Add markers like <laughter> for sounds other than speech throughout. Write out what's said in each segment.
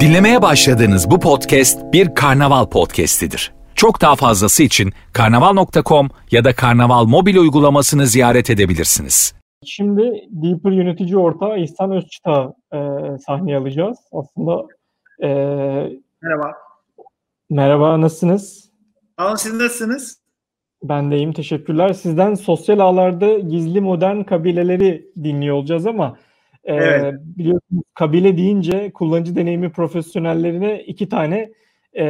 Dinlemeye başladığınız bu podcast bir karnaval podcastidir. Çok daha fazlası için karnaval.com ya da karnaval mobil uygulamasını ziyaret edebilirsiniz. Şimdi Deeper yönetici ortağı İhsan Özçıta e, sahneye alacağız. Aslında e, Merhaba. merhaba nasılsınız? Alın siz nasılsınız? Ben de iyiyim teşekkürler. Sizden sosyal ağlarda gizli modern kabileleri dinliyor olacağız ama e, Evet. biliyorsunuz kabile deyince kullanıcı deneyimi profesyonellerine iki tane e,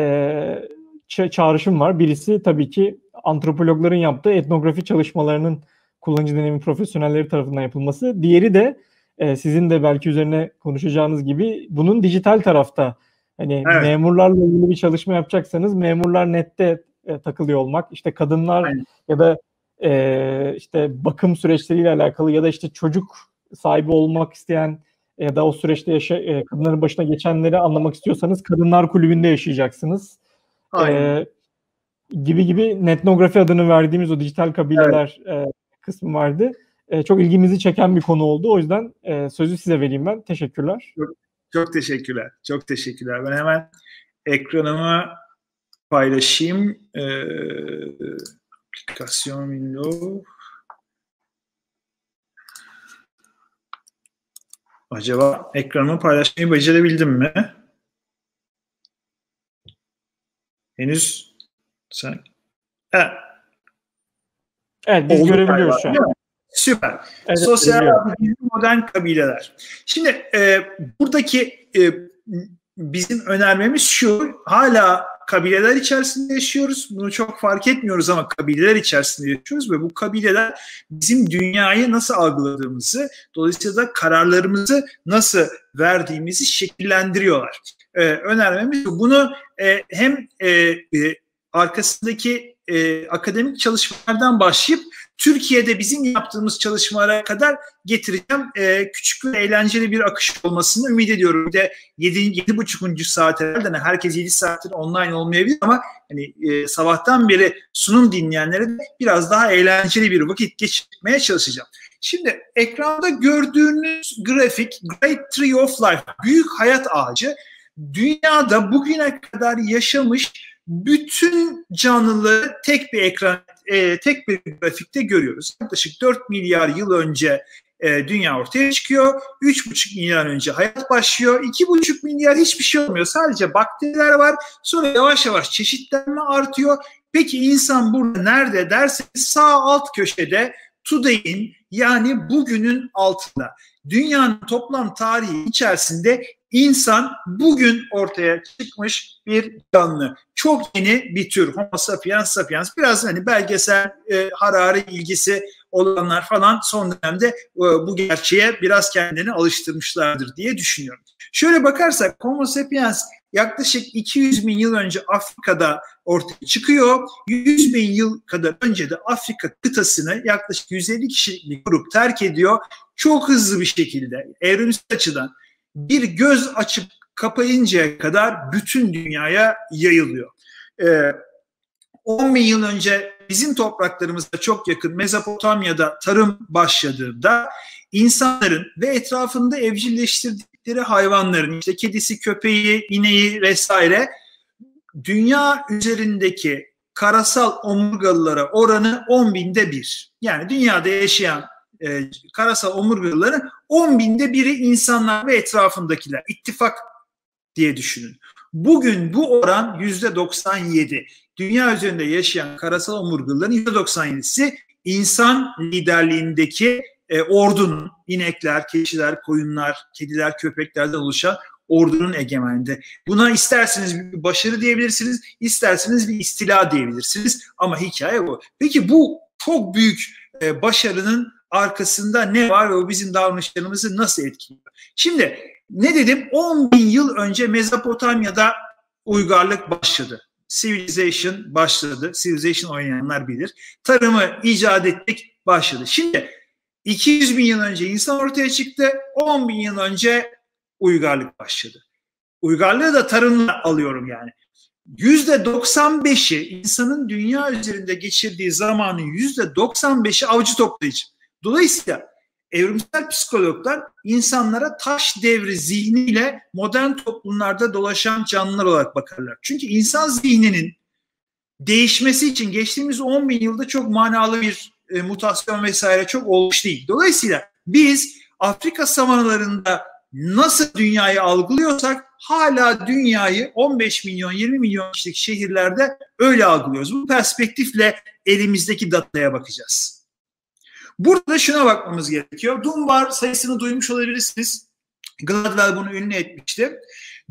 ça- çağrışım var. Birisi tabii ki antropologların yaptığı etnografi çalışmalarının kullanıcı deneyimi profesyonelleri tarafından yapılması. Diğeri de e, sizin de belki üzerine konuşacağınız gibi bunun dijital tarafta hani Evet. memurlarla ilgili bir çalışma yapacaksanız memurlar nette e, takılıyor olmak, işte kadınlar Aynen. ya da e, işte bakım süreçleriyle alakalı ya da işte çocuk sahibi olmak isteyen ya da o süreçte yaşa, e, kadınların başına geçenleri anlamak istiyorsanız kadınlar kulübünde yaşayacaksınız. Aynen. E, gibi gibi netnografi adını verdiğimiz o dijital kabileler e, kısmı vardı. E, çok ilgimizi çeken bir konu oldu. O yüzden e, sözü size vereyim ben. Teşekkürler. Çok teşekkürler. Çok teşekkürler. Ben hemen ekranımı paylaşayım. Ee, aplikasyon window. Acaba ekranımı paylaşmayı becerebildim mi? Henüz sen... Evet, Evet biz oldu görebiliyoruz şu an. Süper. Evet, Sosyal modern kabileler. Şimdi e, buradaki e, bizim önermemiz şu. Hala kabileler içerisinde yaşıyoruz. Bunu çok fark etmiyoruz ama kabileler içerisinde yaşıyoruz ve bu kabileler bizim dünyayı nasıl algıladığımızı, dolayısıyla da kararlarımızı nasıl verdiğimizi şekillendiriyorlar. E, önermemiz bu. Bunu e, hem e, e, arkasındaki e, akademik çalışmalardan başlayıp Türkiye'de bizim yaptığımız çalışmalara kadar getireceğim. E, küçük ve eğlenceli bir akış olmasını ümit ediyorum. Bir de 7 yedi buçukuncu saat herhalde hani herkes 7 saattir online olmayabilir ama hani e, sabahtan beri sunum dinleyenlere de biraz daha eğlenceli bir vakit geçirmeye çalışacağım. Şimdi ekranda gördüğünüz grafik Great Tree of Life, büyük hayat ağacı dünyada bugüne kadar yaşamış bütün canlıları tek bir ekran, e, tek bir grafikte görüyoruz. Yaklaşık 4 milyar yıl önce e, dünya ortaya çıkıyor. 3,5 milyar önce hayat başlıyor. 2,5 milyar hiçbir şey olmuyor. Sadece bakteriler var. Sonra yavaş yavaş çeşitlenme artıyor. Peki insan burada nerede derseniz sağ alt köşede today'in yani bugünün altında. Dünyanın toplam tarihi içerisinde insan bugün ortaya çıkmış bir canlı. Çok yeni bir tür. Homo sapiens sapiens. Biraz hani belgesel e, Harari ilgisi olanlar falan son dönemde e, bu gerçeğe biraz kendini alıştırmışlardır diye düşünüyorum. Şöyle bakarsak Homo sapiens yaklaşık 200 bin yıl önce Afrika'da ortaya çıkıyor. 100 bin yıl kadar önce de Afrika kıtasını yaklaşık 150 kişilik bir grup terk ediyor. Çok hızlı bir şekilde evrimsel açıdan bir göz açıp kapayıncaya kadar bütün dünyaya yayılıyor. Ee, 10 bin yıl önce bizim topraklarımızda çok yakın Mezopotamya'da tarım başladığında insanların ve etrafında evcilleştirdikleri hayvanların işte kedisi, köpeği, ineği vesaire dünya üzerindeki karasal omurgalılara oranı 10 binde bir. Yani dünyada yaşayan e, karasal omurgalıların 10 binde biri insanlar ve etrafındakiler. İttifak diye düşünün. Bugün bu oran yüzde 97. Dünya üzerinde yaşayan karasal omurgalıların yüzde 97'si insan liderliğindeki e, ordunun, inekler, keçiler, koyunlar, kediler, köpeklerden oluşan ordunun egemenliğinde. Buna isterseniz bir başarı diyebilirsiniz, isterseniz bir istila diyebilirsiniz ama hikaye bu. Peki bu çok büyük e, başarının arkasında ne var ve o bizim davranışlarımızı nasıl etkiliyor? Şimdi ne dedim? 10 bin yıl önce Mezopotamya'da uygarlık başladı. Civilization başladı. Civilization oynayanlar bilir. Tarımı icat ettik, başladı. Şimdi 200 bin yıl önce insan ortaya çıktı. 10 bin yıl önce uygarlık başladı. Uygarlığı da tarımla alıyorum yani. %95'i insanın dünya üzerinde geçirdiği zamanın %95'i avcı toplayıcı. Dolayısıyla evrimsel psikologlar insanlara taş devri zihniyle modern toplumlarda dolaşan canlılar olarak bakarlar. Çünkü insan zihninin değişmesi için geçtiğimiz 10 bin yılda çok manalı bir e, mutasyon vesaire çok olmuş değil. Dolayısıyla biz Afrika savanalarında nasıl dünyayı algılıyorsak hala dünyayı 15 milyon 20 milyon kişilik şehirlerde öyle algılıyoruz. Bu perspektifle elimizdeki dataya bakacağız. Burada şuna bakmamız gerekiyor. Dunbar sayısını duymuş olabilirsiniz. Gladwell bunu ünlü etmişti.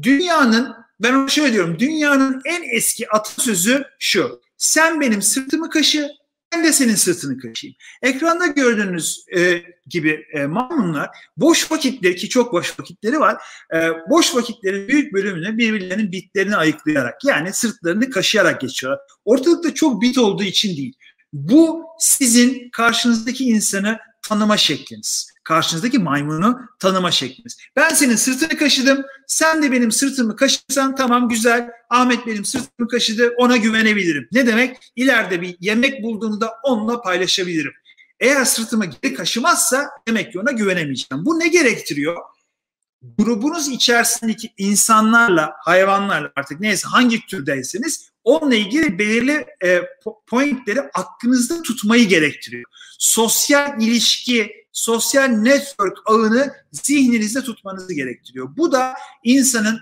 Dünyanın, ben onu şöyle diyorum, dünyanın en eski atasözü şu. Sen benim sırtımı kaşı, ben de senin sırtını kaşıyım. Ekranda gördüğünüz e, gibi e, maymunlar boş vakitleri ki çok boş vakitleri var. E, boş vakitlerin büyük bölümünü birbirlerinin bitlerini ayıklayarak yani sırtlarını kaşıyarak geçiyorlar. Ortalıkta çok bit olduğu için değil. Bu sizin karşınızdaki insanı tanıma şekliniz. Karşınızdaki maymunu tanıma şekliniz. Ben senin sırtını kaşıdım. Sen de benim sırtımı kaşırsan tamam güzel. Ahmet benim sırtımı kaşıdı. Ona güvenebilirim. Ne demek? İleride bir yemek bulduğumda onunla paylaşabilirim. Eğer sırtımı geri kaşımazsa demek ki ona güvenemeyeceğim. Bu ne gerektiriyor? Grubunuz içerisindeki insanlarla, hayvanlarla artık neyse hangi türdeyseniz onunla ilgili belirli e, pointleri aklınızda tutmayı gerektiriyor. Sosyal ilişki, sosyal network ağını zihninizde tutmanızı gerektiriyor. Bu da insanın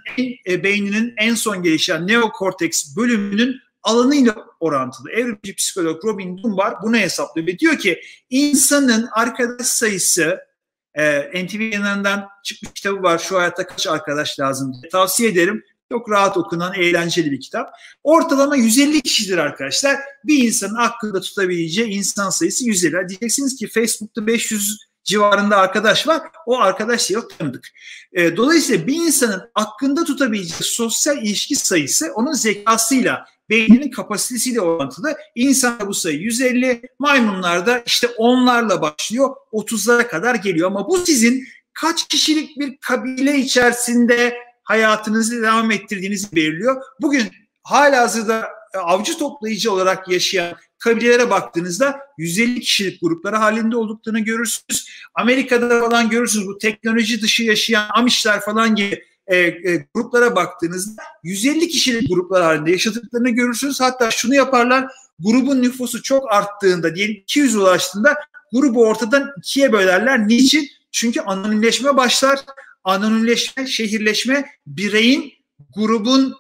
e, beyninin en son gelişen neokorteks bölümünün alanıyla orantılı. Evrimci psikolog Robin Dunbar bunu hesaplıyor ve diyor ki insanın arkadaş sayısı e, NTV yanından çıkmış kitabı var. Şu hayatta kaç arkadaş lazım diye. Tavsiye ederim. Çok rahat okunan, eğlenceli bir kitap. Ortalama 150 kişidir arkadaşlar. Bir insanın aklında tutabileceği insan sayısı 150. Diyeceksiniz ki Facebook'ta 500 civarında arkadaş var. O arkadaş yok tanıdık. E, dolayısıyla bir insanın aklında tutabileceği sosyal ilişki sayısı onun zekasıyla, beyninin kapasitesiyle orantılı. İnsanda bu sayı 150, maymunlarda işte onlarla başlıyor, 30'lara kadar geliyor. Ama bu sizin kaç kişilik bir kabile içerisinde hayatınızı devam ettirdiğinizi belirliyor. Bugün hala hazırda e, avcı toplayıcı olarak yaşayan kabilelere baktığınızda 150 kişilik grupları halinde olduklarını görürsünüz. Amerika'da falan görürsünüz bu teknoloji dışı yaşayan Amişler falan gibi e, e, gruplara baktığınızda 150 kişilik gruplar halinde yaşadıklarını görürsünüz. Hatta şunu yaparlar grubun nüfusu çok arttığında diyelim 200 ulaştığında grubu ortadan ikiye bölerler. Niçin? Çünkü anonimleşme başlar anonimleşme, şehirleşme bireyin grubun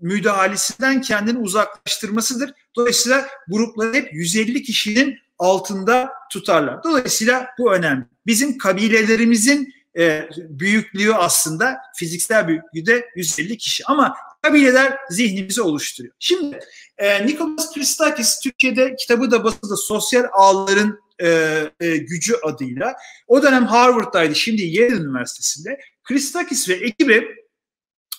müdahalesinden kendini uzaklaştırmasıdır. Dolayısıyla grupları hep 150 kişinin altında tutarlar. Dolayısıyla bu önemli. Bizim kabilelerimizin e, büyüklüğü aslında fiziksel büyüklüğü de 150 kişi ama kabileler zihnimizi oluşturuyor. Şimdi e, Nicholas Christakis Türkiye'de kitabı da basıldı sosyal ağların e, e, gücü adıyla. O dönem Harvard'daydı, şimdi Yale Üniversitesi'nde. Christakis ve ekibi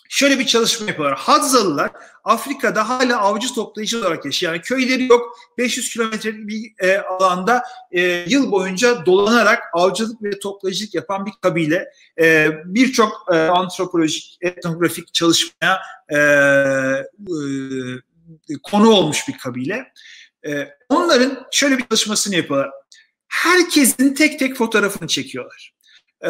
şöyle bir çalışma yapıyorlar. Hadzalılar Afrika'da hala avcı toplayıcı olarak yaşıyor. Yani köyleri yok. 500 kilometre bir e, alanda e, yıl boyunca dolanarak avcılık ve toplayıcılık yapan bir kabile. E, Birçok e, antropolojik, etnografik çalışmaya e, e, konu olmuş bir kabile. E, onların şöyle bir çalışmasını yapıyorlar herkesin tek tek fotoğrafını çekiyorlar. Ee,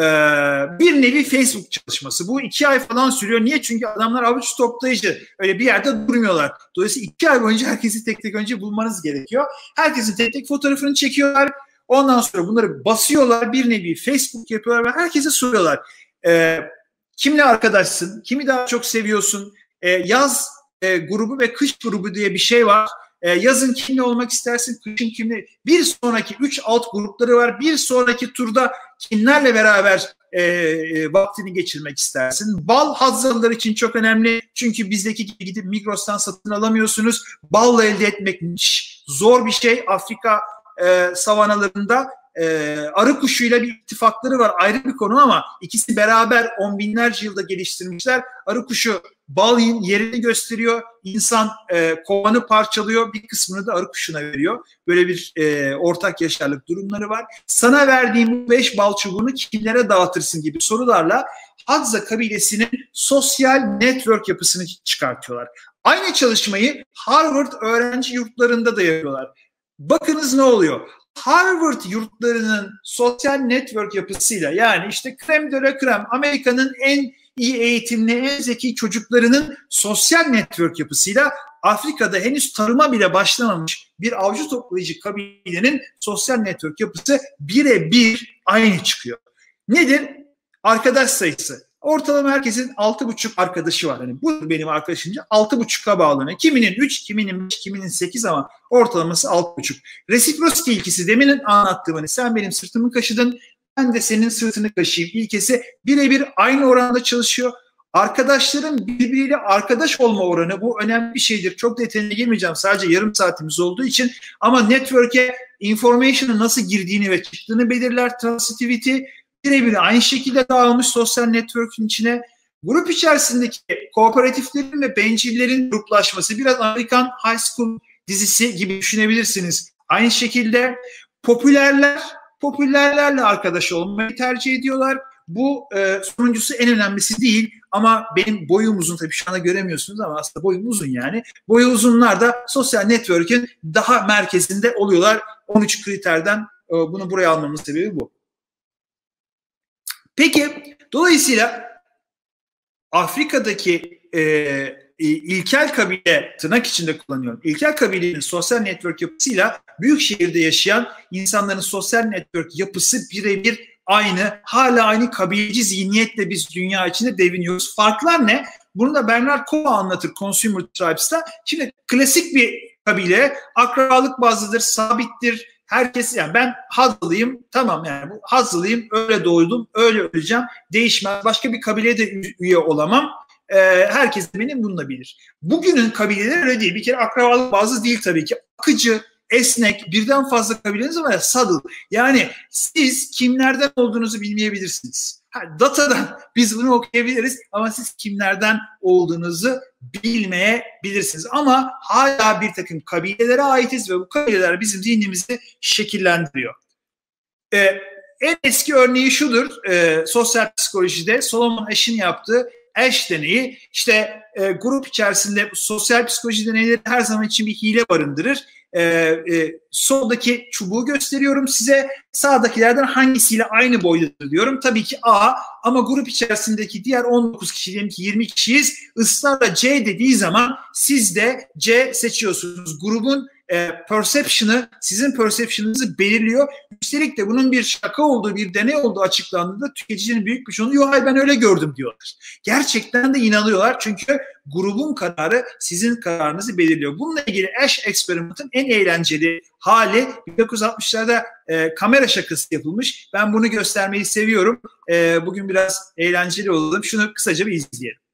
bir nevi Facebook çalışması. Bu iki ay falan sürüyor. Niye? Çünkü adamlar avuç toplayıcı. Öyle bir yerde durmuyorlar. Dolayısıyla iki ay boyunca herkesi tek tek önce bulmanız gerekiyor. Herkesin tek tek fotoğrafını çekiyorlar. Ondan sonra bunları basıyorlar. Bir nevi Facebook yapıyorlar ve herkese soruyorlar. Ee, kimle arkadaşsın? Kimi daha çok seviyorsun? Ee, yaz e, grubu ve kış grubu diye bir şey var. E, yazın kimle olmak istersin, kışın kimle? Bir sonraki üç alt grupları var. Bir sonraki turda kimlerle beraber e, e, vaktini geçirmek istersin? Bal hazırlar için çok önemli. Çünkü bizdeki gibi gidip Migros'tan satın alamıyorsunuz. Balla elde etmek zor bir şey. Afrika e, savanalarında e, arı kuşuyla bir ittifakları var ayrı bir konu ama ikisi beraber on binlerce yılda geliştirmişler. Arı kuşu bal yerini gösteriyor. İnsan e, kovanı parçalıyor. Bir kısmını da arı kuşuna veriyor. Böyle bir e, ortak yaşarlık durumları var. Sana verdiğim bu beş bal çubuğunu kimlere dağıtırsın gibi sorularla Hadza kabilesinin sosyal network yapısını çıkartıyorlar. Aynı çalışmayı Harvard öğrenci yurtlarında da yapıyorlar. Bakınız ne oluyor? Harvard yurtlarının sosyal network yapısıyla yani işte krem de la krem Amerika'nın en iyi eğitimli, en zeki çocuklarının sosyal network yapısıyla Afrika'da henüz tarıma bile başlamamış bir avcı toplayıcı kabilenin sosyal network yapısı birebir aynı çıkıyor. Nedir? Arkadaş sayısı. Ortalama herkesin 6,5 arkadaşı var. Hani bu benim arkadaşımca 6,5'a bağlanıyor. Kiminin 3, kiminin 5, kiminin 8 ama ortalaması 6,5. Reciprocity ilkesi demin anlattığım hani sen benim sırtımı kaşıdın ben de senin sırtını kaşıyayım ilkesi birebir aynı oranda çalışıyor. Arkadaşların birbiriyle arkadaş olma oranı bu önemli bir şeydir. Çok detayına girmeyeceğim sadece yarım saatimiz olduğu için ama network'e information'ın nasıl girdiğini ve çıktığını belirler transitivity. Birebir aynı şekilde dağılmış sosyal network'ün içine grup içerisindeki kooperatiflerin ve bencillerin gruplaşması biraz Amerikan High School dizisi gibi düşünebilirsiniz. Aynı şekilde popülerler popülerlerle arkadaş olmayı tercih ediyorlar. Bu e, sonuncusu en önemlisi değil ama benim boyum uzun tabii şu anda göremiyorsunuz ama aslında boyum uzun yani. Boyu uzunlar da sosyal network'ün daha merkezinde oluyorlar. 13 kriterden e, bunu buraya almamın sebebi bu. Peki dolayısıyla Afrika'daki e, ilkel kabile tırnak içinde kullanıyorum. İlkel kabilenin sosyal network yapısıyla büyük şehirde yaşayan insanların sosyal network yapısı birebir aynı. Hala aynı kabileci zihniyetle biz dünya içinde deviniyoruz. Farklar ne? Bunu da Bernard Kova anlatır Consumer Tribes'ta. Şimdi klasik bir kabile akrabalık bazlıdır, sabittir. Herkes yani ben Hazlıyım tamam yani bu Hazlıyım öyle doğdum öyle öleceğim değişmez başka bir kabileye de üye olamam e, herkes benim bununla bilir. Bugünün kabileleri öyle değil. Bir kere akrabalık bazı değil tabii ki. Akıcı, esnek, birden fazla kabileniz var ya saddle. Yani siz kimlerden olduğunuzu bilmeyebilirsiniz. Datadan <laughs> biz bunu okuyabiliriz ama siz kimlerden olduğunuzu bilmeyebilirsiniz. Ama hala bir takım kabilelere aitiz ve bu kabileler bizim zihnimizi şekillendiriyor. Ee, en eski örneği şudur. E, sosyal psikolojide Solomon Ash'in yaptığı Ash deneyi işte e, grup içerisinde sosyal psikoloji deneyleri her zaman için bir hile barındırır. E, e, soldaki çubuğu gösteriyorum size. Sağdakilerden hangisiyle aynı boydadır diyorum. Tabii ki A ama grup içerisindeki diğer 19 kişi diyelim ki 20 kişiyiz. Israrla C dediği zaman siz de C seçiyorsunuz. Grubun e, perception'ı, sizin perception'ınızı belirliyor. Üstelik de bunun bir şaka olduğu, bir deney olduğu açıklandığında tüketicinin büyük bir çoğunluğu yok hayır ben öyle gördüm diyorlar. Gerçekten de inanıyorlar çünkü grubun kararı sizin kararınızı belirliyor. Bununla ilgili Ash Experiment'ın en eğlenceli hali 1960'larda e, kamera şakası yapılmış. Ben bunu göstermeyi seviyorum. E, bugün biraz eğlenceli olalım. Şunu kısaca bir izleyelim.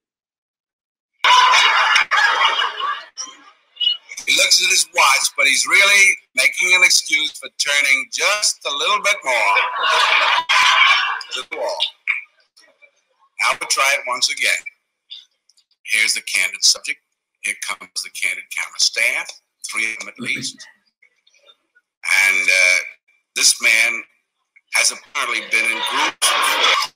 But he's really making an excuse for turning just a little bit more to the wall. Now we'll try it once again. Here's the candid subject. Here comes the candid camera staff, three of them at least. And uh, this man has apparently been in groups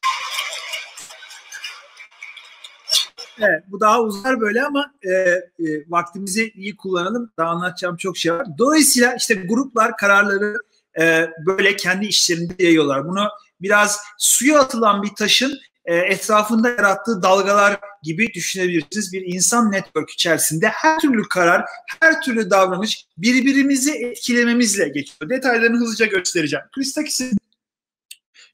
Evet, bu daha uzar böyle ama e, e, vaktimizi iyi kullanalım. Daha anlatacağım çok şey var. Dolayısıyla işte gruplar kararları e, böyle kendi işlerinde yayıyorlar. Bunu biraz suya atılan bir taşın e, etrafında yarattığı dalgalar gibi düşünebilirsiniz. Bir insan network içerisinde her türlü karar, her türlü davranış birbirimizi etkilememizle geçiyor. Detaylarını hızlıca göstereceğim. Christakis'in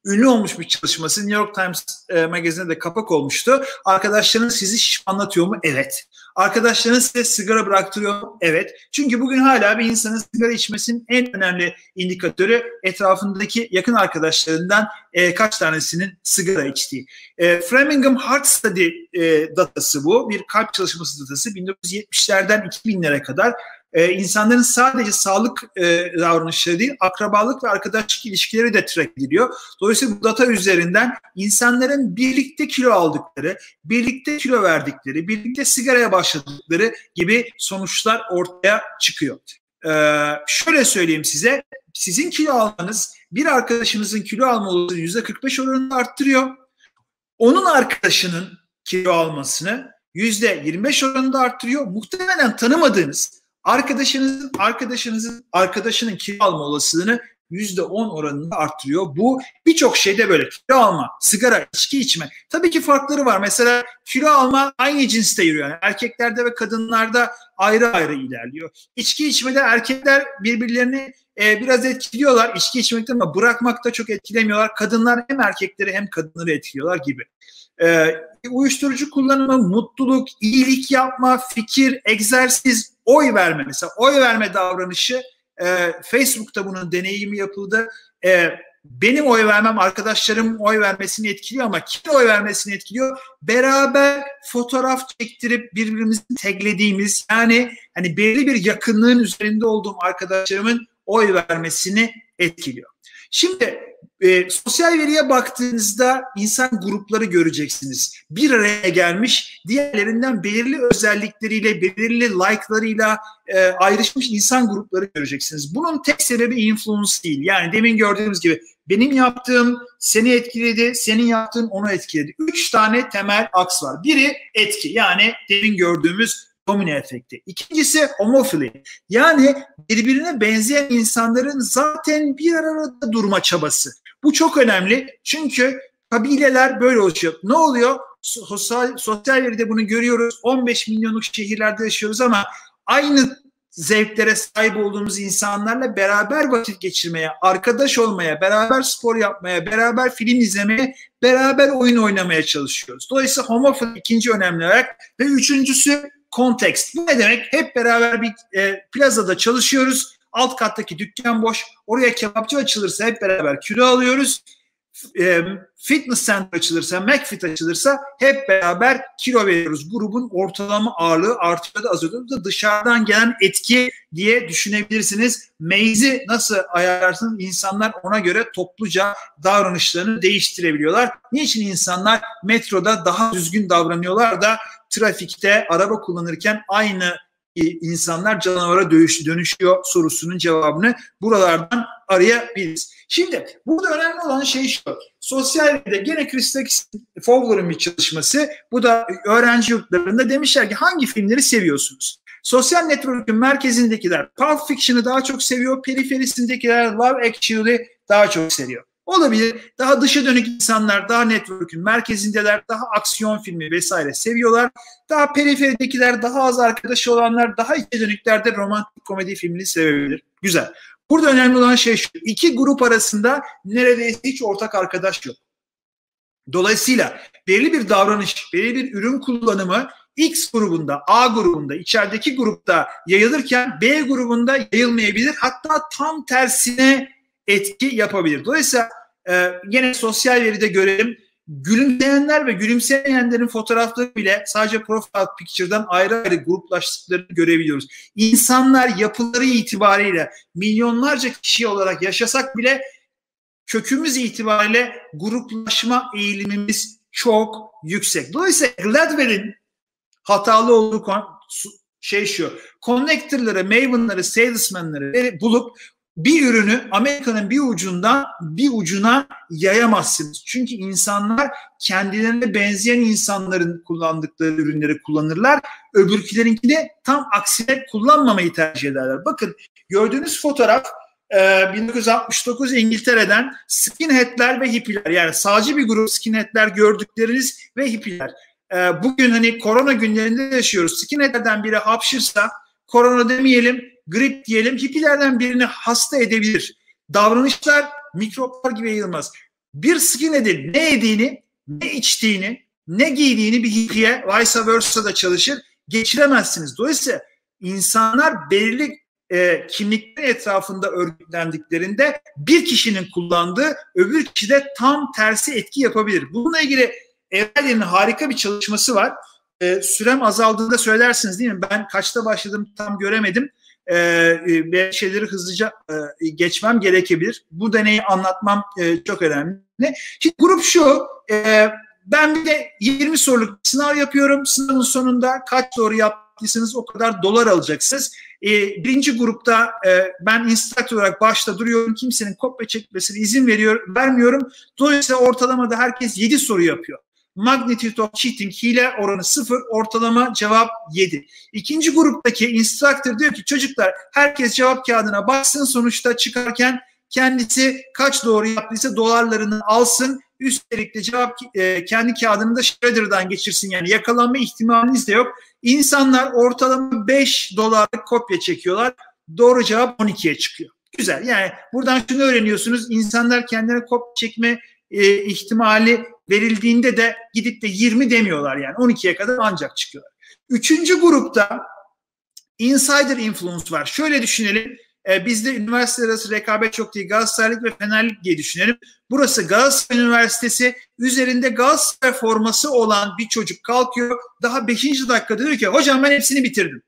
ünlü olmuş bir çalışması. New York Times e, magazine de kapak olmuştu. Arkadaşlarınız sizi şişmanlatıyor mu? Evet. Arkadaşlarınız size sigara bıraktırıyor mu? Evet. Çünkü bugün hala bir insanın sigara içmesinin en önemli indikatörü etrafındaki yakın arkadaşlarından e, kaç tanesinin sigara içtiği. E, Framingham Heart Study e, datası bu. Bir kalp çalışması datası. 1970'lerden 2000'lere kadar e, insanların sadece sağlık e, davranışları değil, akrabalık ve arkadaşlık ilişkileri de track ediliyor. Dolayısıyla bu data üzerinden insanların birlikte kilo aldıkları, birlikte kilo verdikleri, birlikte sigaraya başladıkları gibi sonuçlar ortaya çıkıyor. Ee, şöyle söyleyeyim size, sizin kilo almanız bir arkadaşınızın kilo alma olasılığını %45 oranında arttırıyor. Onun arkadaşının kilo almasını %25 oranında arttırıyor. Muhtemelen tanımadığınız arkadaşınızın arkadaşınızın arkadaşının kilo alma olasılığını %10 oranında arttırıyor. Bu birçok şeyde böyle kilo alma, sigara, içki içme. Tabii ki farkları var. Mesela kilo alma aynı cinste yürüyor. Yani erkeklerde ve kadınlarda ayrı ayrı ilerliyor. İçki içmede erkekler birbirlerini e, biraz etkiliyorlar içki içmekten ama bırakmakta çok etkilemiyorlar. Kadınlar hem erkekleri hem kadınları etkiliyorlar gibi. E, uyuşturucu kullanımı, mutluluk, iyilik yapma, fikir, egzersiz, oy verme mesela oy verme davranışı e, Facebook'ta bunun deneyimi yapıldı. E, benim oy vermem arkadaşlarım oy vermesini etkiliyor ama kim oy vermesini etkiliyor? Beraber fotoğraf çektirip birbirimizi teglediğimiz yani hani belli bir yakınlığın üzerinde olduğum arkadaşlarımın oy vermesini etkiliyor. Şimdi e, sosyal veriye baktığınızda insan grupları göreceksiniz. Bir araya gelmiş, diğerlerinden belirli özellikleriyle, belirli like'larıyla e, ayrışmış insan grupları göreceksiniz. Bunun tek sebebi influence değil. Yani demin gördüğümüz gibi benim yaptığım seni etkiledi, senin yaptığın onu etkiledi. Üç tane temel aks var. Biri etki yani demin gördüğümüz domino efekti. İkincisi homofili. Yani birbirine benzeyen insanların zaten bir arada durma çabası. Bu çok önemli çünkü kabileler böyle oluşuyor. Ne oluyor? Sosyal, sosyal veride bunu görüyoruz. 15 milyonluk şehirlerde yaşıyoruz ama aynı zevklere sahip olduğumuz insanlarla beraber vakit geçirmeye, arkadaş olmaya, beraber spor yapmaya, beraber film izlemeye, beraber oyun oynamaya çalışıyoruz. Dolayısıyla homofil ikinci önemli olarak ve üçüncüsü kontekst. Bu ne demek? Hep beraber bir e, plazada çalışıyoruz. Alt kattaki dükkan boş. Oraya kebapçı açılırsa hep beraber kilo alıyoruz. E, fitness center açılırsa, McFit açılırsa hep beraber kilo veriyoruz. Grubun ortalama ağırlığı artıyor da azalıyor da dışarıdan gelen etki diye düşünebilirsiniz. Maze'i nasıl ayarlarsınız? İnsanlar ona göre topluca davranışlarını değiştirebiliyorlar. Niçin insanlar metroda daha düzgün davranıyorlar da trafikte araba kullanırken aynı insanlar canavara dönüşüyor sorusunun cevabını buralardan arayabiliriz. Şimdi burada önemli olan şey şu. Sosyal medyada gene Chris Fowler'ın bir çalışması. Bu da öğrenci yurtlarında demişler ki hangi filmleri seviyorsunuz? Sosyal network'ün merkezindekiler Pulp Fiction'ı daha çok seviyor. Periferisindekiler Love Actually daha çok seviyor. Olabilir. Daha dışa dönük insanlar daha network'ün merkezindeler, daha aksiyon filmi vesaire seviyorlar. Daha periferidekiler, daha az arkadaşı olanlar, daha içe dönükler de romantik komedi filmini sevebilir. Güzel. Burada önemli olan şey şu. İki grup arasında neredeyse hiç ortak arkadaş yok. Dolayısıyla belirli bir davranış, belirli bir ürün kullanımı X grubunda, A grubunda, içerideki grupta yayılırken B grubunda yayılmayabilir. Hatta tam tersine etki yapabilir. Dolayısıyla e, yine sosyal veride görelim. Gülümseyenler ve gülümsemeyenlerin fotoğrafları bile sadece profile picture'dan ayrı ayrı gruplaştıklarını görebiliyoruz. İnsanlar yapıları itibariyle milyonlarca kişi olarak yaşasak bile kökümüz itibariyle gruplaşma eğilimimiz çok yüksek. Dolayısıyla Gladwell'in hatalı olduğu şey şu. Connector'ları, Maven'ları, Salesman'ları bulup bir ürünü Amerika'nın bir ucundan bir ucuna yayamazsınız. Çünkü insanlar kendilerine benzeyen insanların kullandıkları ürünleri kullanırlar. Öbürkülerinki de tam aksine kullanmamayı tercih ederler. Bakın gördüğünüz fotoğraf 1969 İngiltere'den skinheadler ve hippiler yani sağcı bir grup skinheadler gördükleriniz ve hippiler. Bugün hani korona günlerinde yaşıyoruz. Skinheadlerden biri hapşırsa korona demeyelim grip diyelim hippilerden birini hasta edebilir. Davranışlar mikroplar gibi yayılmaz. Bir skinhead'in ne yediğini, ne içtiğini, ne giydiğini bir hippiye vice versa da çalışır geçiremezsiniz. Dolayısıyla insanlar belirli e, kimliklerin etrafında örgütlendiklerinde bir kişinin kullandığı öbür kişide tam tersi etki yapabilir. Bununla ilgili Evrel'in harika bir çalışması var. E, sürem azaldığında söylersiniz değil mi? Ben kaçta başladım tam göremedim e, ve şeyleri hızlıca e, geçmem gerekebilir. Bu deneyi anlatmam e, çok önemli. Şimdi grup şu, e, ben bir de 20 soruluk sınav yapıyorum. Sınavın sonunda kaç soru yaptıysanız o kadar dolar alacaksınız. E, birinci grupta e, ben instruktör olarak başta duruyorum. Kimsenin kopya çekmesine izin veriyor, vermiyorum. Dolayısıyla ortalamada herkes 7 soru yapıyor. Magnitude of cheating hile oranı 0, ortalama cevap 7. İkinci gruptaki instructor diyor ki çocuklar herkes cevap kağıdına baksın sonuçta çıkarken Kendisi kaç doğru yaptıysa dolarlarını alsın. Üstelik de cevap e, kendi kağıdını da Shredder'dan geçirsin. Yani yakalanma ihtimaliniz de yok. İnsanlar ortalama 5 dolarlık kopya çekiyorlar. Doğru cevap 12'ye çıkıyor. Güzel. Yani buradan şunu öğreniyorsunuz. İnsanlar kendine kopya çekme e, ihtimali verildiğinde de gidip de 20 demiyorlar yani 12'ye kadar ancak çıkıyorlar. Üçüncü grupta insider influence var. Şöyle düşünelim. E, bizde üniversite arası rekabet çok değil. Galatasaraylık ve Fenerlik diye düşünelim. Burası Galatasaray Üniversitesi. Üzerinde Galatasaray forması olan bir çocuk kalkıyor. Daha 5. dakikada diyor ki hocam ben hepsini bitirdim.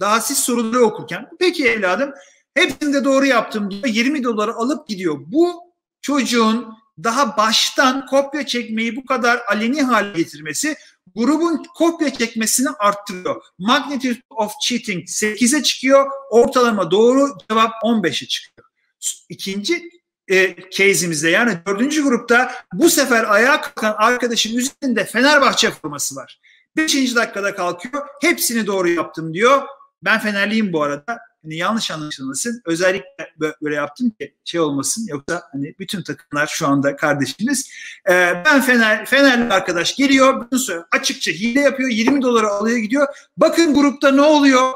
Daha siz soruları okurken. Peki evladım hepsini de doğru yaptım diyor. 20 doları alıp gidiyor. Bu çocuğun daha baştan kopya çekmeyi bu kadar aleni hale getirmesi grubun kopya çekmesini arttırıyor. Magnitude of cheating 8'e çıkıyor. Ortalama doğru cevap 15'e çıkıyor. İkinci e, case'imizde yani dördüncü grupta bu sefer ayağa kalkan arkadaşın üzerinde Fenerbahçe forması var. Beşinci dakikada kalkıyor. Hepsini doğru yaptım diyor. Ben Fenerliyim bu arada hani yanlış anlaşılmasın. Özellikle böyle yaptım ki şey olmasın. Yoksa hani bütün takımlar şu anda kardeşimiz. Ee, ben Fener, Fenerli arkadaş geliyor. Bunu söylüyor. Açıkça hile yapıyor. 20 dolara alıyor gidiyor. Bakın grupta ne oluyor?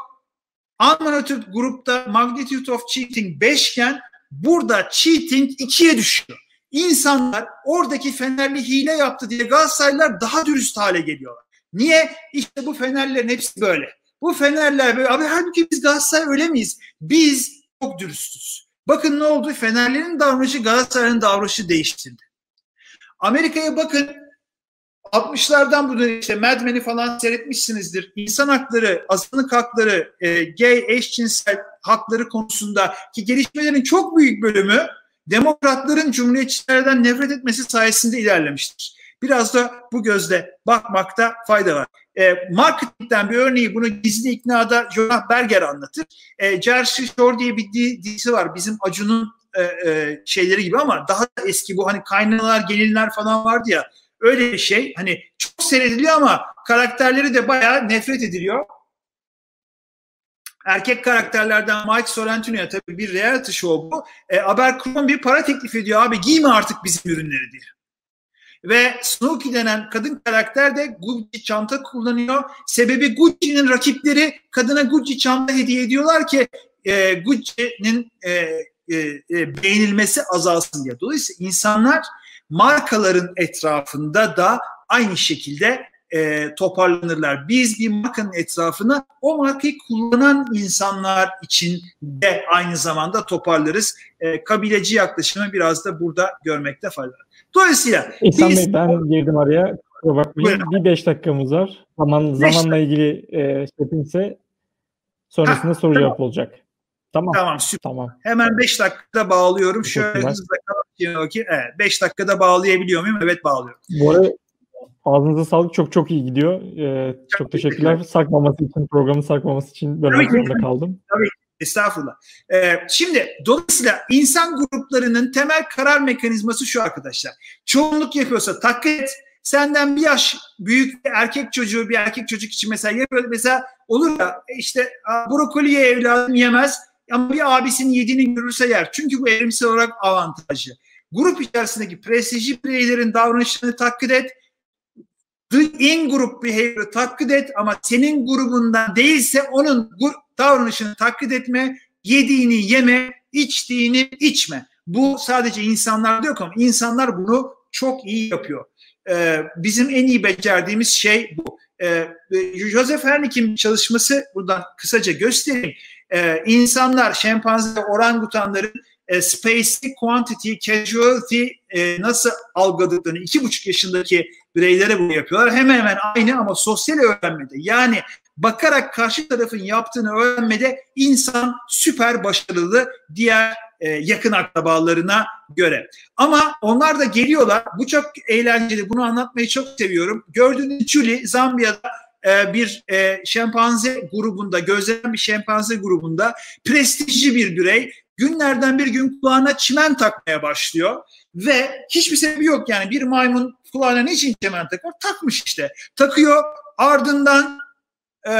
Unmonitored grupta magnitude of cheating 5 iken burada cheating 2'ye düşüyor. İnsanlar oradaki Fenerli hile yaptı diye Galatasaraylılar daha dürüst hale geliyorlar. Niye? İşte bu Fenerlerin hepsi böyle. Bu Fenerler böyle. Abi halbuki biz Galatasaray öyle miyiz? Biz çok dürüstüz. Bakın ne oldu? Fenerlerin davranışı Galatasaray'ın davranışı değiştirdi. Amerika'ya bakın 60'lardan bu işte Mad Men'i falan seyretmişsinizdir. İnsan hakları, azınlık hakları, e, gay, eşcinsel hakları konusunda ki gelişmelerin çok büyük bölümü demokratların cumhuriyetçilerden nefret etmesi sayesinde ilerlemiştir. Biraz da bu gözle bakmakta fayda var. E, marketingten bir örneği bunu gizli iknada Jonah Berger anlatır. E, Jersey Shore diye bir dizisi var. Bizim Acun'un e, e, şeyleri gibi ama daha eski bu hani kaynalar, gelinler falan vardı ya. Öyle bir şey. Hani çok seyrediliyor ama karakterleri de bayağı nefret ediliyor. Erkek karakterlerden Mike Sorrentino'ya tabii bir reality show bu. E, Abercrombie para teklif ediyor abi giyme artık bizim ürünleri diye. Ve Snooki denen kadın karakter de Gucci çanta kullanıyor. Sebebi Gucci'nin rakipleri kadına Gucci çanta hediye ediyorlar ki e, Gucci'nin e, e, e, beğenilmesi azalsın diye. Dolayısıyla insanlar markaların etrafında da aynı şekilde e, toparlanırlar. Biz bir markanın etrafını o markayı kullanan insanlar için de aynı zamanda toparlarız. E, kabileci yaklaşımı biraz da burada görmekte fayda var. Dolayısıyla İhsan biz... Bey ben girdim araya. Bakmayın. Bir beş dakikamız var. Zaman, zamanla ilgili e, şefimse sonrasında ha, soru tamam. cevap olacak. Tamam. Tamam süper. Tamam. Hemen 5 dakikada bağlıyorum. Şöyle hızla ki evet 5 dakikada bağlayabiliyor muyum? Evet bağlıyorum. Bu arada ağzınıza sağlık çok çok iyi gidiyor. Ee, çok, çok teşekkürler. teşekkürler. Sarkmaması için, programı sarkmaması için zorunda kaldım. Tabii Estağfurullah. Ee, şimdi dolayısıyla insan gruplarının temel karar mekanizması şu arkadaşlar. Çoğunluk yapıyorsa taklit senden bir yaş büyük bir erkek çocuğu bir erkek çocuk için mesela yapıyor. Mesela olur ya işte brokoliye evladım yemez ama bir abisinin yediğini görürse yer. Çünkü bu evrimsel olarak avantajlı. Grup içerisindeki prestijli bireylerin davranışlarını taklit et. The in group behavior'ı taklit et ama senin grubundan değilse onun davranışını taklit etme, yediğini yeme, içtiğini içme. Bu sadece insanlarda yok ama insanlar bunu çok iyi yapıyor. Ee, bizim en iyi becerdiğimiz şey bu. Ee, Joseph Hernick'in çalışması buradan kısaca göstereyim. Ee, insanlar, şempanze, orangutanların e, spacey, quantity, casualty e, nasıl algıladıklarını iki buçuk yaşındaki bireylere bunu yapıyorlar. Hemen hemen aynı ama sosyal öğrenmede yani bakarak karşı tarafın yaptığını öğrenmede insan süper başarılı diğer e, yakın akrabalarına göre. Ama onlar da geliyorlar. Bu çok eğlenceli. Bunu anlatmayı çok seviyorum. Gördüğünüz Julie Zambiya'da e, bir e, şempanze grubunda, gözlenen bir şempanze grubunda prestijli bir birey günlerden bir gün kulağına çimen takmaya başlıyor ve hiçbir sebebi yok yani bir maymun kulağına niçin çimen takar? Takmış işte. Takıyor ardından e,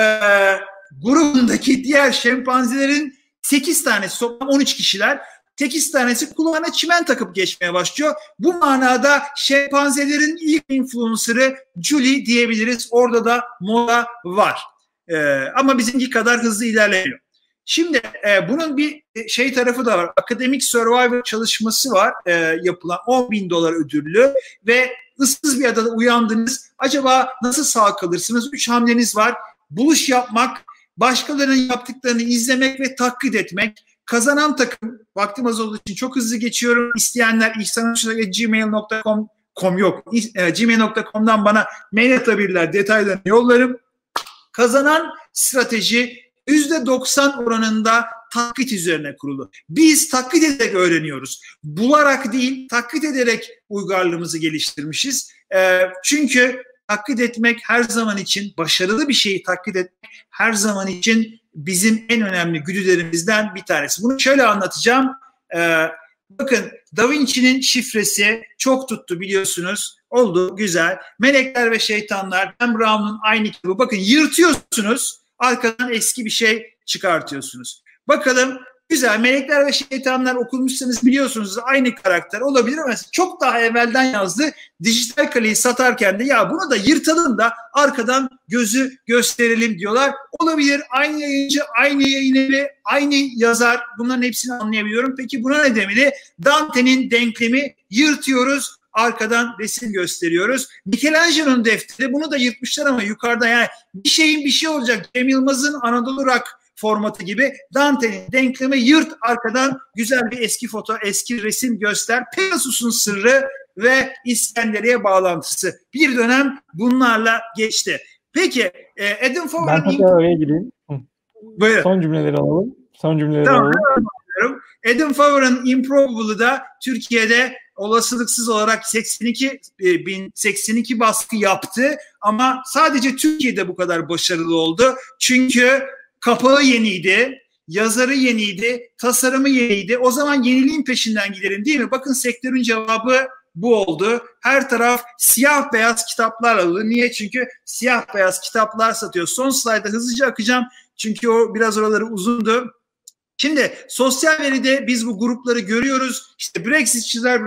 grubundaki diğer şempanzelerin 8 tanesi toplam 13 kişiler 8 tanesi kulağına çimen takıp geçmeye başlıyor. Bu manada şempanzelerin ilk influencer'ı Julie diyebiliriz. Orada da moda var. Ee, ama bizimki kadar hızlı ilerlemiyor. Şimdi e, bunun bir şey tarafı da var. Akademik Survivor çalışması var e, yapılan 10 bin dolar ödüllü ve ıssız bir adada uyandınız. Acaba nasıl sağ kalırsınız? Üç hamleniz var. Buluş yapmak, başkalarının yaptıklarını izlemek ve taklit etmek. Kazanan takım, vaktim az olduğu için çok hızlı geçiyorum. İsteyenler ihsanhoşçakalın.gmail.com com yok. E, gmail.com'dan bana mail atabilirler. Detaylarını yollarım. Kazanan strateji %90 oranında taklit üzerine kurulu. Biz taklit ederek öğreniyoruz. Bularak değil, taklit ederek uygarlığımızı geliştirmişiz. E, çünkü taklit etmek her zaman için, başarılı bir şeyi taklit etmek her zaman için bizim en önemli güdülerimizden bir tanesi. Bunu şöyle anlatacağım. E, bakın Da Vinci'nin şifresi çok tuttu biliyorsunuz. Oldu, güzel. Melekler ve Şeytanlar, Dan Brown'un aynı kitabı. Bakın yırtıyorsunuz Arkadan eski bir şey çıkartıyorsunuz. Bakalım güzel melekler ve şeytanlar okumuşsanız biliyorsunuz aynı karakter olabilir ama çok daha evvelden yazdı. Dijital kaleyi satarken de ya bunu da yırtalım da arkadan gözü gösterelim diyorlar. Olabilir aynı yayıncı, aynı yayın evi, aynı yazar bunların hepsini anlayabiliyorum. Peki buna ne demeli? Dante'nin denklemi yırtıyoruz arkadan resim gösteriyoruz. Michelangelo'nun defteri bunu da yırtmışlar ama yukarıda yani bir şeyin bir şey olacak. Cem Yılmaz'ın Anadolu Rock formatı gibi Dante'nin denklemi yırt arkadan güzel bir eski foto, eski resim göster. Pegasus'un sırrı ve İskenderiye bağlantısı. Bir dönem bunlarla geçti. Peki e, Adam Fowler'ın... Ben hatta oraya gireyim. Buyurun. Son cümleleri alalım. Son cümleleri tamam, alalım. Adam Fowler'ın Improbable'ı da Türkiye'de olasılıksız olarak 82 e, bin 82 baskı yaptı ama sadece Türkiye'de bu kadar başarılı oldu. Çünkü kapağı yeniydi, yazarı yeniydi, tasarımı yeniydi. O zaman yeniliğin peşinden gidelim değil mi? Bakın sektörün cevabı bu oldu. Her taraf siyah beyaz kitaplar alıyor. Niye? Çünkü siyah beyaz kitaplar satıyor. Son slayda hızlıca akacağım. Çünkü o biraz oraları uzundu. Şimdi sosyal veride biz bu grupları görüyoruz. İşte Brexitçiler,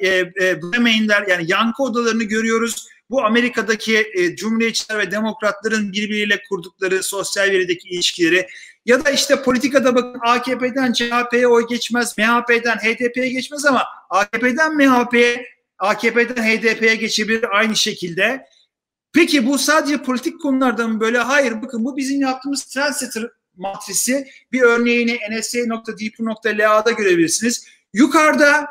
e, e, Bremenler yani yankı odalarını görüyoruz. Bu Amerika'daki e, Cumhuriyetçiler ve Demokratların birbiriyle kurdukları sosyal verideki ilişkileri ya da işte politikada bakın AKP'den CHP'ye oy geçmez, MHP'den HDP'ye geçmez ama AKP'den MHP'ye, AKP'den HDP'ye geçebilir aynı şekilde. Peki bu sadece politik konulardan mı böyle? Hayır bakın bu bizim yaptığımız trendsetter matrisi bir örneğini nsa.deep.la'da görebilirsiniz. Yukarıda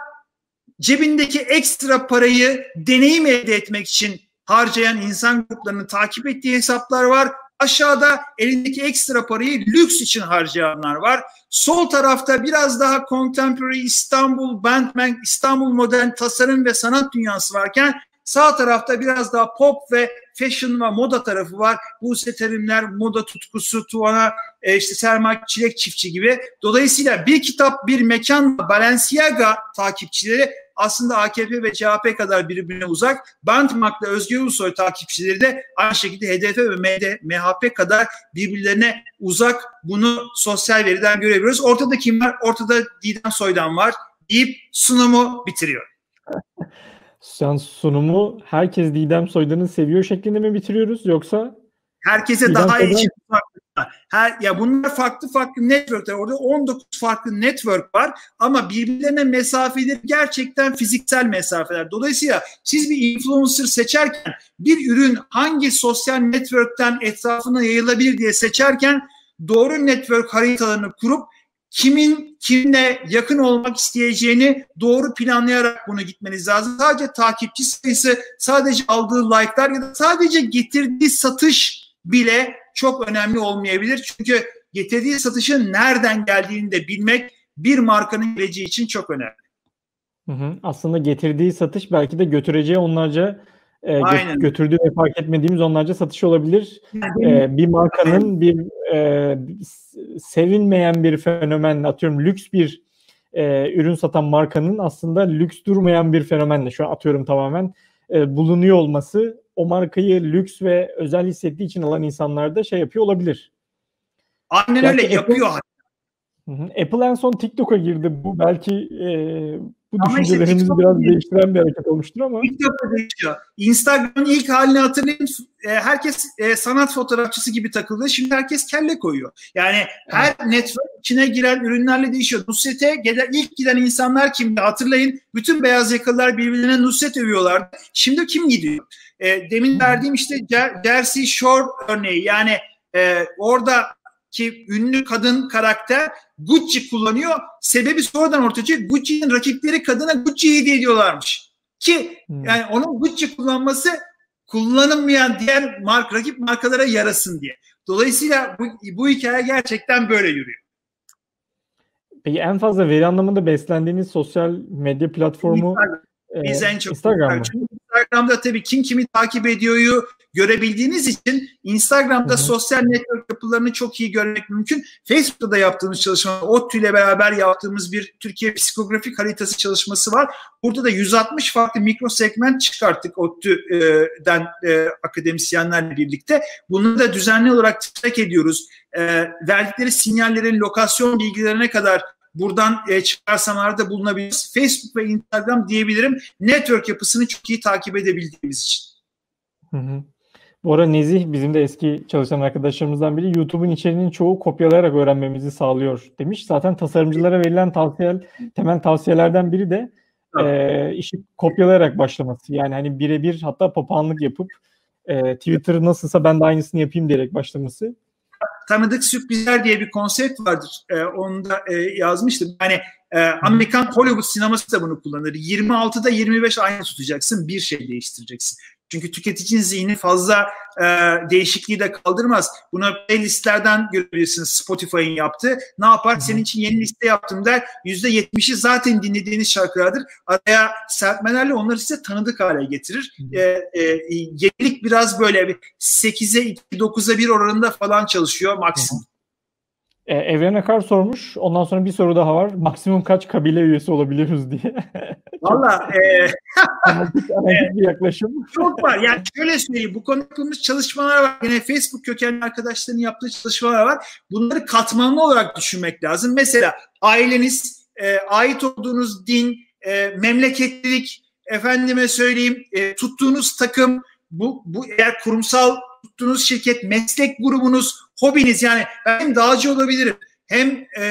cebindeki ekstra parayı deneyim elde etmek için harcayan insan gruplarını takip ettiği hesaplar var. Aşağıda elindeki ekstra parayı lüks için harcayanlar var. Sol tarafta biraz daha contemporary İstanbul, Bandman, İstanbul modern tasarım ve sanat dünyası varken Sağ tarafta biraz daha pop ve fashion ve moda tarafı var. Buse Terimler, moda tutkusu, Tuana, e, işte Selma Çilek Çiftçi gibi. Dolayısıyla bir kitap, bir mekan Balenciaga takipçileri aslında AKP ve CHP kadar birbirine uzak. Bantmak'la Özgür Ulusoy takipçileri de aynı şekilde HDP ve MD, MHP kadar birbirlerine uzak. Bunu sosyal veriden görebiliyoruz. Ortada kim var? Ortada Didem Soydan var deyip sunumu bitiriyor. Sen sunumu herkes Didem Soydan'ı seviyor şeklinde mi bitiriyoruz yoksa herkese daha iyi her ya bunlar farklı farklı networkler. Orada 19 farklı network var ama birbirlerine mesafeleri gerçekten fiziksel mesafeler. Dolayısıyla siz bir influencer seçerken bir ürün hangi sosyal network'ten etrafına yayılabilir diye seçerken doğru network haritalarını kurup kimin kimle yakın olmak isteyeceğini doğru planlayarak bunu gitmeniz lazım. Sadece takipçi sayısı, sadece aldığı like'lar ya da sadece getirdiği satış bile çok önemli olmayabilir. Çünkü getirdiği satışın nereden geldiğini de bilmek bir markanın geleceği için çok önemli. Hı hı. Aslında getirdiği satış belki de götüreceği onlarca e, gö- götürdüğü ve fark etmediğimiz onlarca satış olabilir. E, bir markanın bir e, sevilmeyen bir fenomen, atıyorum lüks bir e, ürün satan markanın aslında lüks durmayan bir fenomenle şu an atıyorum tamamen e, bulunuyor olması o markayı lüks ve özel hissettiği için alan insanlar da şey yapıyor olabilir. Aynen Gerçi öyle yapıyor. Apple en son TikTok'a girdi. Bu belki e, bu ama düşüncelerimizi işte biraz değil. değiştiren bir hareket olmuştur ama. TikTok'a değişiyor. Instagram'ın ilk halini hatırlayın. E, herkes e, sanat fotoğrafçısı gibi takıldı. Şimdi herkes kelle koyuyor. Yani her evet. network içine giren ürünlerle değişiyor. Nusret'e gelen, ilk giden insanlar kimdi? Hatırlayın. Bütün beyaz yakalılar birbirine Nusret övüyorlar. Şimdi kim gidiyor? E, demin verdiğim işte Jersey Shore örneği. Yani e, orada ki ünlü kadın karakter Gucci kullanıyor. Sebebi sonradan ortaya çıkıyor. Gucci'nin rakipleri kadına Gucci hediye ediyorlarmış. Ki hmm. yani onun Gucci kullanması kullanılmayan diğer mark, rakip markalara yarasın diye. Dolayısıyla bu, bu hikaye gerçekten böyle yürüyor. Peki en fazla veri anlamında beslendiğiniz sosyal medya platformu Instagram. Biz e, en çok Instagram Instagram'da tabii kim kimi takip ediyoryu görebildiğiniz için Instagram'da Hı-hı. sosyal network yapılarını çok iyi görmek mümkün. Facebook'ta da yaptığımız çalışma, ODTÜ ile beraber yaptığımız bir Türkiye psikografik haritası çalışması var. Burada da 160 farklı mikro segment çıkarttık ODTÜ'den e, akademisyenlerle birlikte. Bunu da düzenli olarak track ediyoruz. E, verdikleri sinyallerin lokasyon bilgilerine kadar buradan e, çıkarsamlarda bulunabiliriz. Facebook ve Instagram diyebilirim. Network yapısını çok iyi takip edebildiğimiz için. Hı hı. Bu arada Nezih bizim de eski çalışan arkadaşlarımızdan biri YouTube'un içeriğinin çoğu kopyalayarak öğrenmemizi sağlıyor demiş. Zaten tasarımcılara verilen tavsiye, temel tavsiyelerden biri de e, işi kopyalayarak başlaması. Yani hani birebir hatta papağanlık yapıp e, Twitter nasılsa ben de aynısını yapayım diyerek başlaması. Tanıdık sürprizler diye bir konsept vardır. E, onu da e, yazmıştım. Yani e, Amerikan Hollywood sineması da bunu kullanır. 26'da 25 aynı tutacaksın. Bir şey değiştireceksin. Çünkü tüketicinin zihni fazla e, değişikliği de kaldırmaz. Bunu playlistlerden görebilirsiniz Spotify'ın yaptığı. Ne yapar? Senin için yeni liste yaptım der. %70'i zaten dinlediğiniz şarkılardır. Araya serpmelerle onları size tanıdık hale getirir. E, e, yenilik biraz böyle bir 8'e 2, 9'a 1 oranında falan çalışıyor maksimum. E, Evren Akar sormuş. Ondan sonra bir soru daha var. Maksimum kaç kabile üyesi olabiliyoruz diye. <laughs> Valla <laughs> e, bir yaklaşım. <laughs> Çok var. Yani şöyle söyleyeyim. Bu konu yapılmış çalışmalar var. Yine Facebook kökenli arkadaşların yaptığı çalışmalar var. Bunları katmanlı olarak düşünmek lazım. Mesela aileniz, e, ait olduğunuz din, e, memleketlilik, efendime söyleyeyim e, tuttuğunuz takım, bu, bu eğer kurumsal tuttuğunuz şirket, meslek grubunuz, hobiniz yani ben hem dağcı olabilirim, hem e,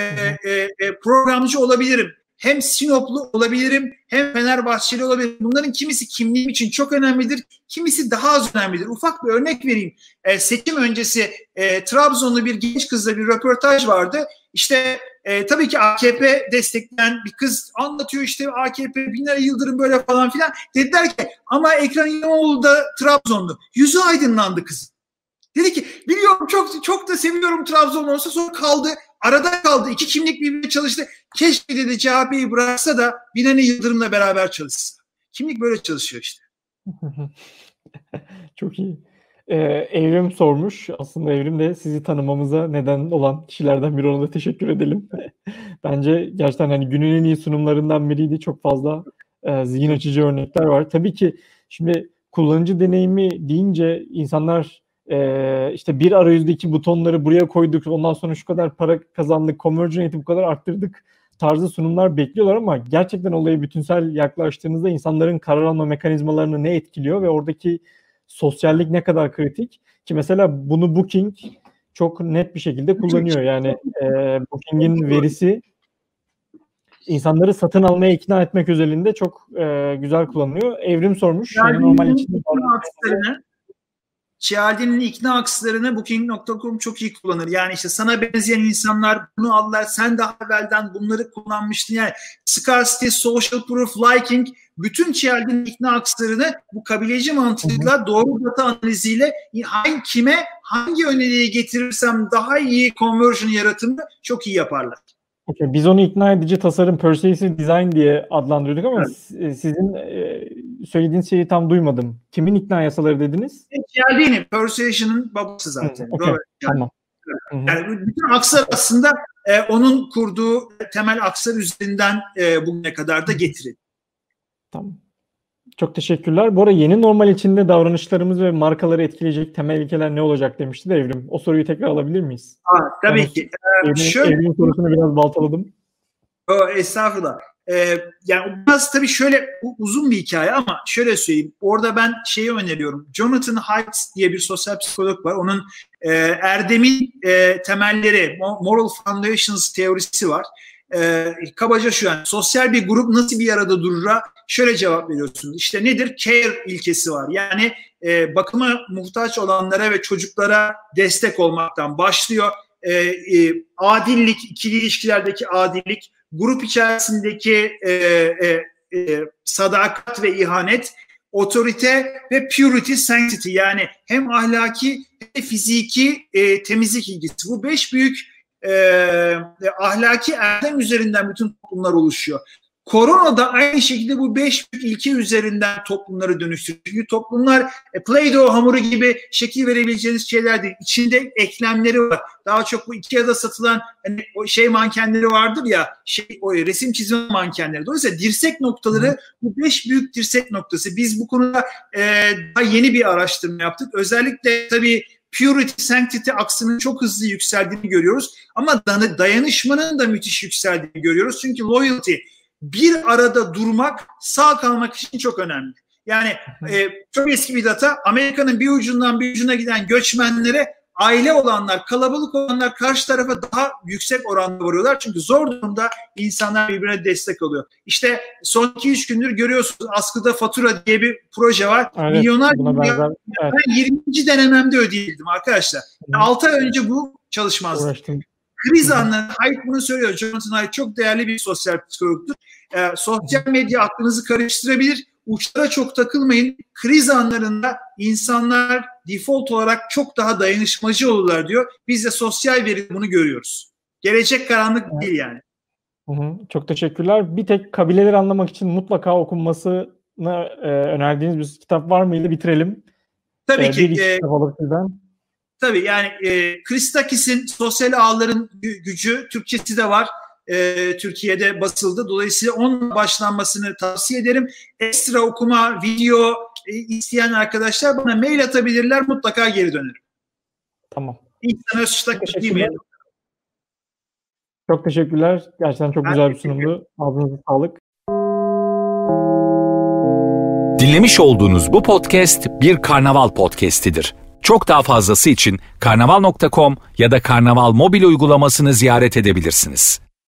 e, e, programcı olabilirim, hem Sinoplu olabilirim, hem Fenerbahçeli olabilirim. Bunların kimisi kimliğim için çok önemlidir, kimisi daha az önemlidir. Ufak bir örnek vereyim. E, seçim öncesi e, Trabzonlu bir genç kızla bir röportaj vardı. İşte e, tabii ki AKP destekleyen bir kız anlatıyor işte AKP Binali Yıldırım böyle falan filan. Dediler ki ama Ekrem İmamoğlu da Trabzonlu. Yüzü aydınlandı kızın. Dedi ki biliyorum çok çok da seviyorum Trabzon olsa sonra kaldı. Arada kaldı. İki kimlik birbirine çalıştı. Keşke dedi CHP'yi bıraksa da Binali Yıldırım'la beraber çalışsa. Kimlik böyle çalışıyor işte. <laughs> çok iyi. Ee, Evrim sormuş. Aslında Evrim de sizi tanımamıza neden olan kişilerden biri. Ona da teşekkür edelim. <laughs> Bence gerçekten hani günün en iyi sunumlarından biriydi. Çok fazla e, zihin açıcı örnekler var. Tabii ki şimdi kullanıcı deneyimi deyince insanlar e, işte bir arayüzdeki butonları buraya koyduk ondan sonra şu kadar para kazandık conversion rate'i bu kadar arttırdık tarzı sunumlar bekliyorlar ama gerçekten olaya bütünsel yaklaştığınızda insanların karar alma mekanizmalarını ne etkiliyor ve oradaki sosyallik ne kadar kritik ki mesela bunu Booking çok net bir şekilde kullanıyor yani e, Booking'in verisi insanları satın almaya ikna etmek özelinde çok e, güzel kullanılıyor. Evrim sormuş. Yani, normal içinde Cialdini'nin ikna akslarını Booking.com çok iyi kullanır. Yani işte sana benzeyen insanlar bunu aldılar. Sen daha evvelden bunları kullanmıştın. Yani scarcity, social proof, liking bütün Cialdini'nin ikna akslarını bu kabileci mantığıyla doğru data analiziyle hangi kime hangi öneriyi getirirsem daha iyi conversion yaratımı çok iyi yaparlar. Okay, biz onu ikna edici tasarım, persuasive design diye adlandırıyorduk ama evet. sizin e, söylediğiniz şeyi tam duymadım. Kimin ikna yasaları dediniz? Cialdini, persuasion'ın babası zaten. Okay, Robert tamam. Yani bütün akslar aslında e, onun kurduğu temel akslar üzerinden e, bugüne kadar da getirildi. Tamam. Çok teşekkürler. Bu arada yeni normal içinde davranışlarımız ve markaları etkileyecek temel ilkeler ne olacak demişti de Evrim. O soruyu tekrar alabilir miyiz? Aa, tabii yani, ki. Ee, Evrim, şöyle, Evrim'in sorusunu biraz baltaladım. O, estağfurullah. Ee, yani biraz tabii şöyle uzun bir hikaye ama şöyle söyleyeyim. Orada ben şeyi öneriyorum. Jonathan Haidt diye bir sosyal psikolog var. Onun e, erdemin e, temelleri, moral foundations teorisi var. E, kabaca şu yani sosyal bir grup nasıl bir arada durura şöyle cevap veriyorsunuz. İşte nedir? Care ilkesi var. Yani e, bakıma muhtaç olanlara ve çocuklara destek olmaktan başlıyor. E, e, adillik, ikili ilişkilerdeki adillik, grup içerisindeki e, e, e, sadakat ve ihanet, otorite ve purity sanctity yani hem ahlaki hem fiziki e, temizlik ilgisi. Bu beş büyük e, ahlaki erdem üzerinden bütün toplumlar oluşuyor. Korona da aynı şekilde bu beş büyük ilke üzerinden toplumları dönüştürüyor. Çünkü toplumlar e, Play-Doh hamuru gibi şekil verebileceğiniz şeyler değil. İçinde eklemleri var. Daha çok bu Ikea'da satılan hani o şey mankenleri vardır ya, şey o resim çizme mankenleri. Dolayısıyla dirsek noktaları Hı. bu beş büyük dirsek noktası. Biz bu konuda e, daha yeni bir araştırma yaptık. Özellikle tabii purity sanctity aksının çok hızlı yükseldiğini görüyoruz. Ama dayanışmanın da müthiş yükseldiğini görüyoruz. Çünkü loyalty bir arada durmak sağ kalmak için çok önemli. Yani e, çok eski bir data Amerika'nın bir ucundan bir ucuna giden göçmenlere aile olanlar, kalabalık olanlar karşı tarafa daha yüksek oranda vuruyorlar. Çünkü zor durumda insanlar birbirine destek oluyor. İşte son 2-3 gündür görüyorsunuz askıda fatura diye bir proje var. Evet, Milyonlar benzer, evet. ben 20. denememde ödeyebildim arkadaşlar. 6 ay önce bu çalışmazdı. Uğraştım. Kriz anlarında Haidt bunu söylüyor. Jonathan Haidt çok değerli bir sosyal psikologdur. E, sosyal medya aklınızı karıştırabilir. Uçlara çok takılmayın. Kriz anlarında insanlar default olarak çok daha dayanışmacı olurlar diyor. Biz de sosyal veri bunu görüyoruz. Gelecek karanlık evet. değil yani. Hı hı, çok teşekkürler. Bir tek kabileleri anlamak için mutlaka okunmasını e, önerdiğiniz bir kitap var mıydı? Bitirelim. Tabii e, ki. Bir e, kitap alır sizden. Tabii yani e, Christakis'in sosyal ağların gücü Türkçesi de var. E, Türkiye'de basıldı. Dolayısıyla onun başlanmasını tavsiye ederim. Ekstra okuma, video e, isteyen arkadaşlar bana mail atabilirler. Mutlaka geri dönerim. Tamam. İhsan Özçıtak değil Çok teşekkürler. Gerçekten çok ben güzel bir sunumdu. Ağzınıza sağlık. Dinlemiş olduğunuz bu podcast bir karnaval podcastidir. Çok daha fazlası için karnaval.com ya da karnaval mobil uygulamasını ziyaret edebilirsiniz.